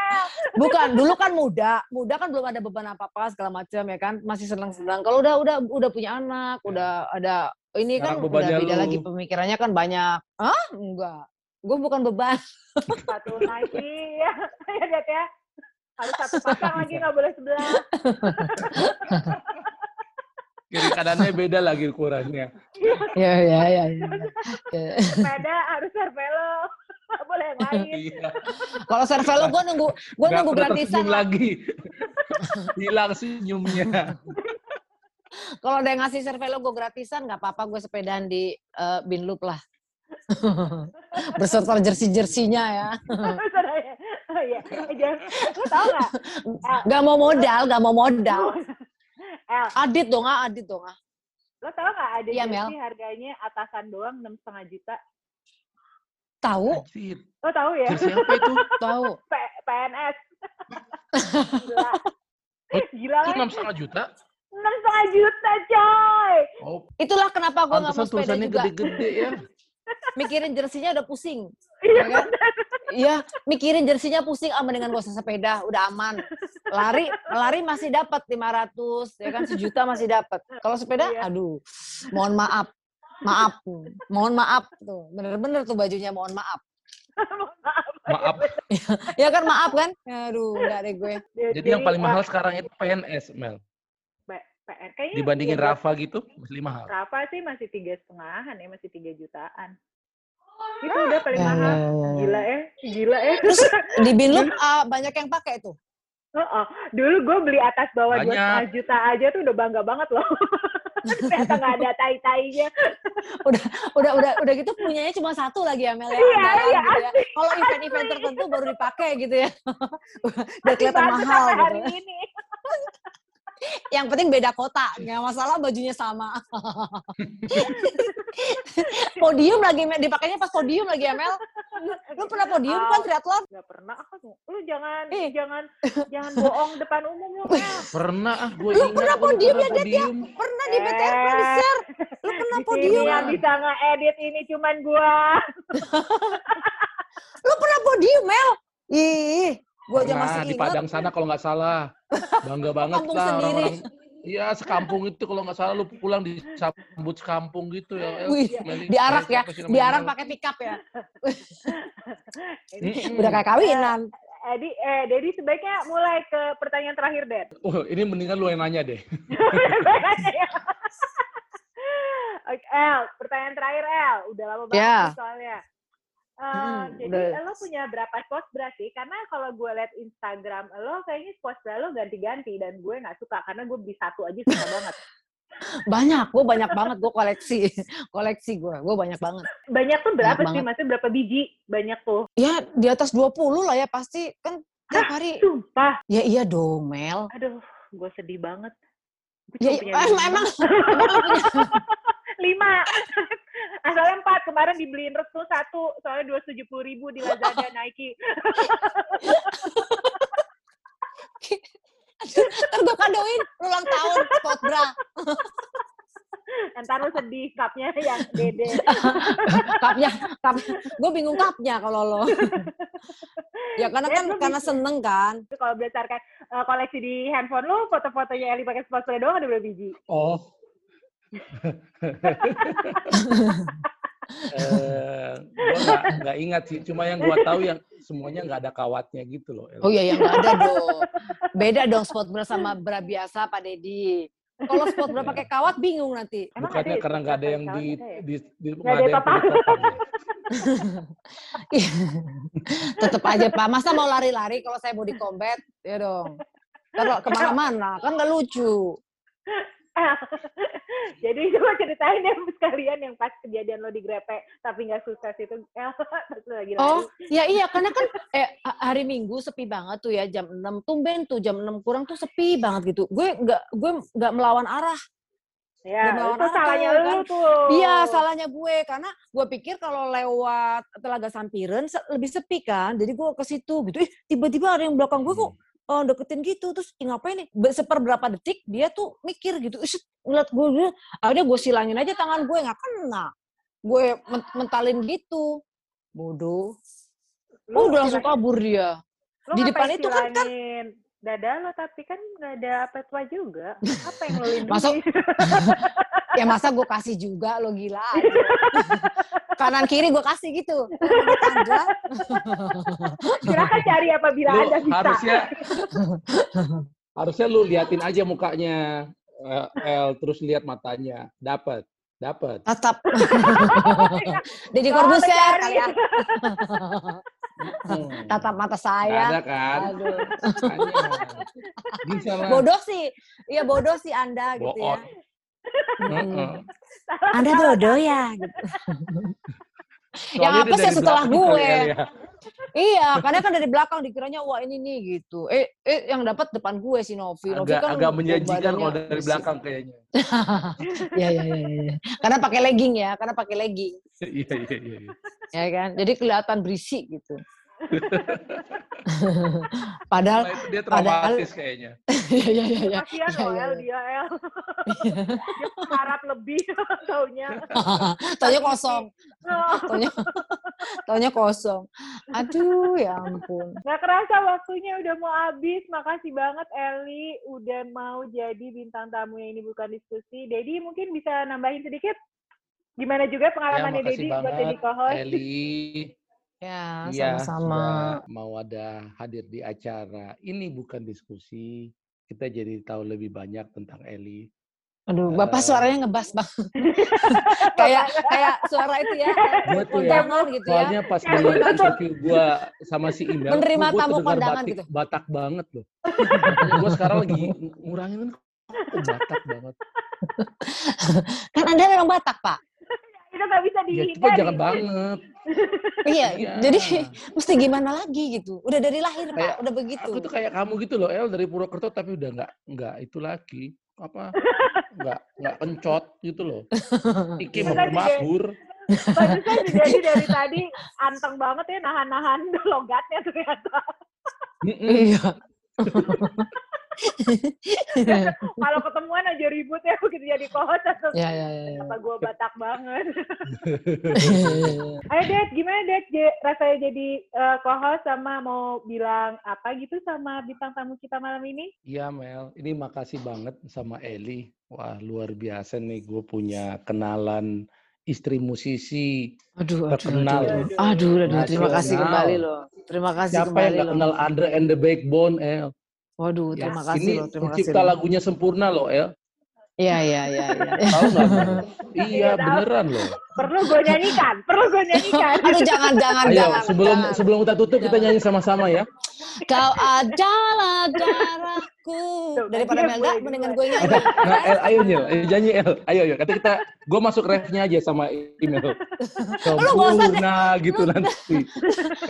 Bukan, dulu kan muda, muda kan belum ada beban apa-apa segala macam ya kan, masih senang-senang. Kalau udah udah udah punya anak, udah ada ini kan Sekarang udah bebannya beda lu. lagi pemikirannya kan banyak. Hah? Enggak. Gue bukan beban. Satu lagi ya. Ya lihat ya. Harus satu pasang lagi nggak boleh sebelah. Kiri kanannya beda lagi ukurannya. Ya ya ya. ya. Sepeda harus servelo. Nggak boleh yang lain. Iya. Kalau servelo gue nunggu gue nunggu gratisan. lagi. Hilang senyumnya. Kalau ada yang ngasih servelo gue gratisan nggak apa-apa gue sepedaan di eh, Binloop lah. Berserta jersey-jersinya ya. Oh iya. Eh, lo tau nggak? Gak mau modal, gak mau modal. El, Adit dong ah, adit dong ah. lo tau nggak ada Iya, Mel. jersey harganya atasan doang enam setengah juta? Tahu. Lo tahu ya? Jersey apa itu? tahu. P- PNS. Gila. Gila Itu kan? enam setengah juta? Enam setengah juta, coy. Oh, Itulah kenapa gue nggak mau sepeda juga. gede-gede ya. Mikirin jersinya udah pusing. Iya, Ya kan? Iya, mikirin jersinya pusing ah dengan gak usah sepeda, udah aman. Lari, lari masih dapat 500, ya kan sejuta masih dapat. Kalau sepeda, Iya. aduh, mohon maaf. Maaf, mohon maaf tuh. Bener-bener tuh bajunya mohon maaf. Maaf. Ya kan maaf kan? Aduh, enggak deh gue. Jadi yang paling mahal sekarang itu PNS, Mel. PR. Kayaknya Dibandingin ya, Rafa gitu, masih mahal. Rafa sih masih tiga setengahan ya, masih tiga jutaan. Itu udah paling Ya, mahal. ya, ya, ya. Gila ya, gila ya. Terus di Binlook ah, banyak yang pakai tuh. Heeh. Dulu gue beli atas bawah dua setengah juta aja tuh udah bangga banget loh. Ternyata nggak ada tai-tainya. Udah udah udah gitu punyanya cuma satu lagi ya Mel ya. Iya, iya, gitu ya. Kalau event-event tertentu baru dipakai gitu ya. Udah kelihatan mahal gitu. hari ini. Yang penting beda kota, nggak masalah bajunya sama. podium lagi dipakainya pas podium lagi ya Mel. Lu pernah podium kan triathlon? Gak pernah ah. Lu jangan Ih. jangan jangan bohong depan umum lu Mel. Pernah ah, gue Lu ingat. pernah gua podium pernah ya, Det, ya? podium. Pernah di BTR pernah di share. Lu pernah podium? yang bisa nge-edit ini cuman gua. Lu pernah podium Mel? Ih, gua aja Pernah masih di. Padang sana kalau nggak salah. Bangga banget lah sendiri. orang-orang. Iya, sekampung itu kalau nggak salah lu pulang disambut sekampung gitu ya. El. Wih, diarak Eh, ya, diarak pakai pickup ya. Udah kayak kawinan. Edi, eh, Dedi sebaiknya mulai ke pertanyaan terakhir, Den. Oh, ini mendingan lu yang nanya deh. Oke, El, pertanyaan terakhir, El. Udah lama banget nih soalnya. Hmm, jadi udah. lo punya berapa bra sih? Karena kalau gue liat Instagram lo, kayaknya bra lo ganti-ganti dan gue nggak suka karena gue beli satu aja susah banget. Banyak, gue banyak banget, gue koleksi. koleksi gue, gue banyak banget. Banyak tuh berapa Banyak sih? Maksudnya berapa biji? Banyak tuh. Ya, di atas 20 lah ya pasti. Kan tiap hari. Sumpah. Ya iya dong, Mel. Aduh, gue sedih banget. Gue Ya, punya emang, emang, lima. Asalnya empat. Kemarin dibeliin restu satu. Soalnya dua tujuh puluh ribu di Lazada Nike. Ntar gue kadoin ulang tahun sport bra. Ntar lo sedih cupnya yang dede. Kapnya, kap, gue bingung kapnya kalau lo. ya karena Ya, kan karena bisa. seneng kan. Kalau berdasarkan eh, koleksi di handphone lo, foto-fotonya Eli pakai sepatu doang ada berapa biji? Oh. Eh, gua nggak nggak ingat sih. Cuma yang gua tahu yang semuanya nggak ada kawatnya gitu loh. Oh iya, yang nggak ada dong. Beda dong sport bra sama bra biasa, Pak Dedi. Kalau sport bra pakai kawat bingung nanti. Emang Bukannya ada ya karena nggak ada yang di, kawat ya? di, di Nggak nggak ada yang ya? Tetep aja Pak. Masa mau lari-lari kalau saya body combat? Ya dong. Kalau ke mana-mana, kan nggak lucu. Jadi coba ceritain deh sekalian yang pas kejadian lo digrepe tapi nggak sukses itu. El, lagi. Oh, ya iya karena kan eh ha- hari Minggu sepi banget tuh ya jam 6 tumben tuh jam 6 kurang tuh sepi banget gitu. Gue nggak gue nggak melawan arah. ya, melawan itu salahnya tuh, lu kan. tuh. Iya, salahnya gue karena gue pikir kalau lewat Telaga Sampiren lebih sepi kan. Jadi gue ke situ gitu. Eh, tiba-tiba ada yang belakang gue kok oh, deketin gitu terus "Ih, ngapain nih Be- seperberapa detik dia tuh mikir gitu Ish, ngeliat gue gitu. akhirnya gue silangin aja tangan gue nggak kena gue men- mentalin gitu bodoh Lu oh udah langsung kabur dia lu di depan itu kan- kan- dada lo tapi kan nggak ada petwa juga. Apa yang lo lindungi? Masa- ya masa gue kasih juga lo gila kanan kiri gue kasih gitu Silakan cari apabila Lu ada bisa. harusnya harusnya lu liatin aja mukanya eh, El terus lihat matanya. Dapat, dapat. tetap Deddy Kalau Corbuzier mencari- kali ya Hmm. tatap mata saya ada kan? Aduh. Makanya. Bisa lah. bodoh sih iya bodoh sih anda gitu ya anda salah. bodoh ya gitu. Yang apa sih setelah gue? Ya. iya karena kan dari belakang dikiranya wah ini nih gitu eh eh yang dapat depan gue si Novi Novi Agak, kan agak menjanjikan kalau dari belakang kayaknya. Iya iya iya iya. Karena pakai legging ya, karena pakai legging. Iya, iya, iya. iya. Ya kan? Jadi kelihatan berisik gitu. Padahal itu dia padahal- traumatis kayaknya. iya iya iya iya. Kasihan Iya, loh iya, El, iya. dia El. dia harap lebih taunya. Taunya kosong. Taunya Taunya kosong. Aduh, ya ampun. Nggak kerasa waktunya udah mau habis. Makasih banget Eli udah mau jadi bintang tamu yang ini bukan diskusi. Dedi mungkin bisa nambahin sedikit? Gimana juga Ya, pengalamannya makasih Dedi buat jadi co-host? Eli. Ya, Iya, sama-sama. mau ada hadir di acara. Ini bukan diskusi. Kita jadi tahu lebih banyak tentang Eli. Aduh, Bapak Eh. suaranya ngebas banget. kayak kayak suara itu ya, Gua tuh ya, gitu ya. Soalnya pas Ya, betul. interview gua sama si email, Menerima gua tamu kondangan batik, gitu. Batak banget loh. Gua sekarang lagi ngurangin kan Batak banget. Kan Anda memang Batak, Pak. Itu nggak bisa Ya dihindari. coba jangan banget. Iya, Iya. jadi mesti gimana lagi gitu. Udah dari lahir, Pak, Kayak udah begitu. Aku tuh kayak kamu gitu loh, El dari Purwokerto tapi udah nggak nggak itu lagi apa nggak nggak kencot gitu loh. Iki Itu mau bermabur. Barusan jadi dari tadi anteng banget ya nahan-nahan logatnya ternyata. Iya. Kalau ketemuan aja ribut ya begitu jadi co-host langsung Ya, ya, ya. ya. apa gue batak banget. Ayo Dad, gimana Dad J- rasanya jadi eh, co-host sama mau bilang apa gitu sama bintang tamu kita malam ini? Iya Mel, ini makasih banget sama Eli. Wah luar biasa nih, gue punya kenalan istri musisi. Aduh, aduh, Terkenal. aduh, aduh, aduh, aduh, terima kasih kembali loh. Terima kasih Siapa yang kembali nggak loh. kenal Andre and the Backbone, El? Waduh, Ya, terima kasih ini loh, terima kasih. lagunya sempurna loh, El. Iya, iya, iya, iya. Tahu nggak? Iya, iya beneran loh. Perlu gue nyanyikan, perlu gue nyanyikan. Aduh, jangan, jangan, Ayo jangan. sebelum jangan. sebelum kita tutup kita Jangan. nyanyi sama-sama ya. Kau adalah darahku. Tuh, Daripada Melda, mendingan gue nyanyi. Nah, El, ayo Nyil, ayo nyanyi El. Ayo, ayo. Kata kita, gue masuk refnya aja sama email. Sempurna gitu nanti.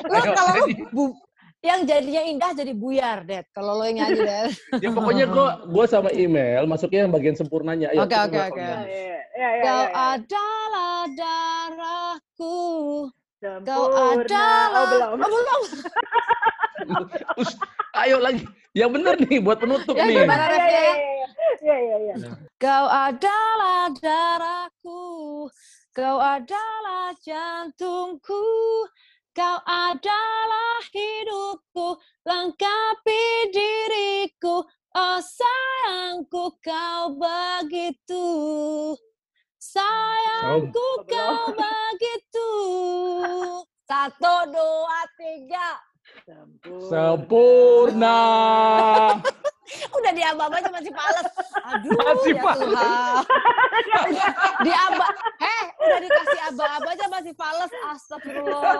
Lo Ayo, kalau bu- yang jadinya indah jadi buyar, Dad. Kalau lo yang nyanyi, Dad. Ya pokoknya gue gua sama email masuknya yang bagian sempurnanya. Ayo, Oke, oke, oke. Iya, iya, iya, Kau iya. adalah darahku. Kau Sempurna. adalah... Oh belum. Oh, belum. Us, ayo lagi. Yang bener nih buat penutup Ya, nih. gimana? Iya, iya, iya, iya, iya, iya. Kau adalah darahku, kau adalah jantungku, kau adalah hidupku, lengkapi diriku, oh sayangku kau begitu. Sayangku kau begitu. Satu, dua, tiga. Sempurna. Sempurna. Udah di abang aja masih pales. Aduh, Masih ya pales. Tuhan. di aba, heh, udah dikasih aba-aba aja masih pales. Astagfirullah.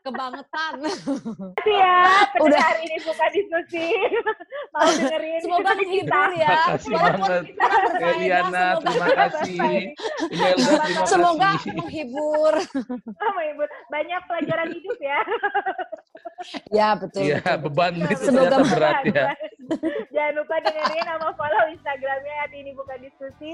Kebangetan. Makasih ya, Udah. pendengar ini bukan diskusi. Mau dengerin Semoga kita. menghibur ya. Walaupun banget. kita Eliana, semoga- terima kasih. Imelda, terima Semoga kasih. menghibur. Sama Ibu. Banyak pelajaran hidup ya. Ya, betul. Iya, betul. beban itu Semoga ternyata berat ya. Jangan lupa dengerin sama follow Instagramnya at ini bukan diskusi.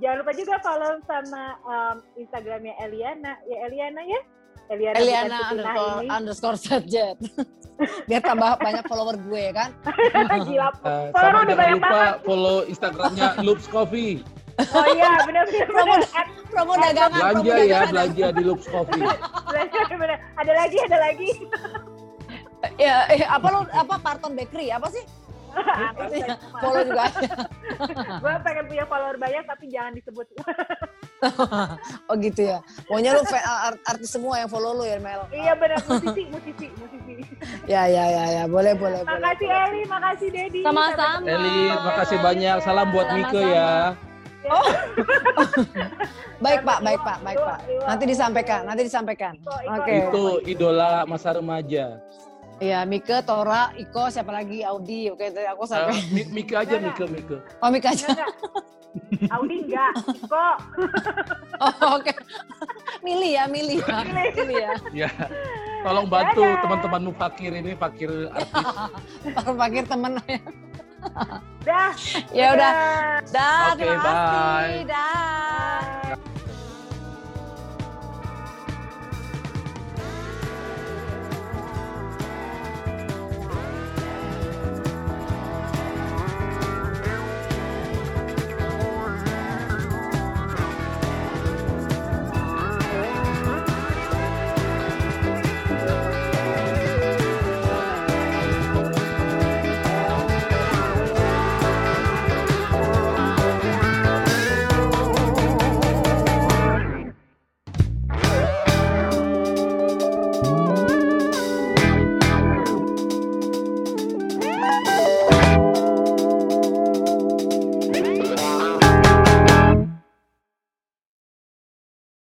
Jangan lupa juga follow sama um, Instagramnya Eliana. Ya Eliana ya? Eliana, Eliana underscore, ini. underscore setjet. Biar tambah banyak follower gue ya kan. Gila. Eh, Follow udah jangan banyak lupa banget. follow Instagramnya Loops Coffee. Oh iya, benar-benar. Promo, benar. promo dagangan. promo Belanja ya, dagangan. belanja di Loops Coffee. Benar. Ada lagi, ada lagi. Ya, eh, apa lo apa Parton Bakery apa sih? Follow juga. Gue pengen punya follower banyak tapi jangan disebut. Oh gitu ya. Pokoknya lu art- artis semua yang follow lu ya Mel. iya benar, musisi, musisi, musisi. Ya ya ya ya, boleh boleh boleh. Makasih Eli, makasih Dedi. Sama-sama. Eli, makasih banyak. Salam buat Mika ya. Oh. Baik Pak, baik Pak, baik Pak. Nanti disampaikan, nanti disampaikan. Oke. Itu idola masa remaja. Iya, Mika, Tora, Iko, siapa lagi? Audi. Oke, tadi aku Eh, sampai. Mi- Mika aja, Mika, Mika. Oh, Mika aja. Enggak, enggak. Audi enggak. Iko. Oh, oke. Milih ya, milih ya. Milih ya. Ya, tolong bantu Dadah. teman-temanmu fakir ini, fakir artis. Pakir temen. Dah. ya udah. Dah. Oke, terima kasih. bye. Dah.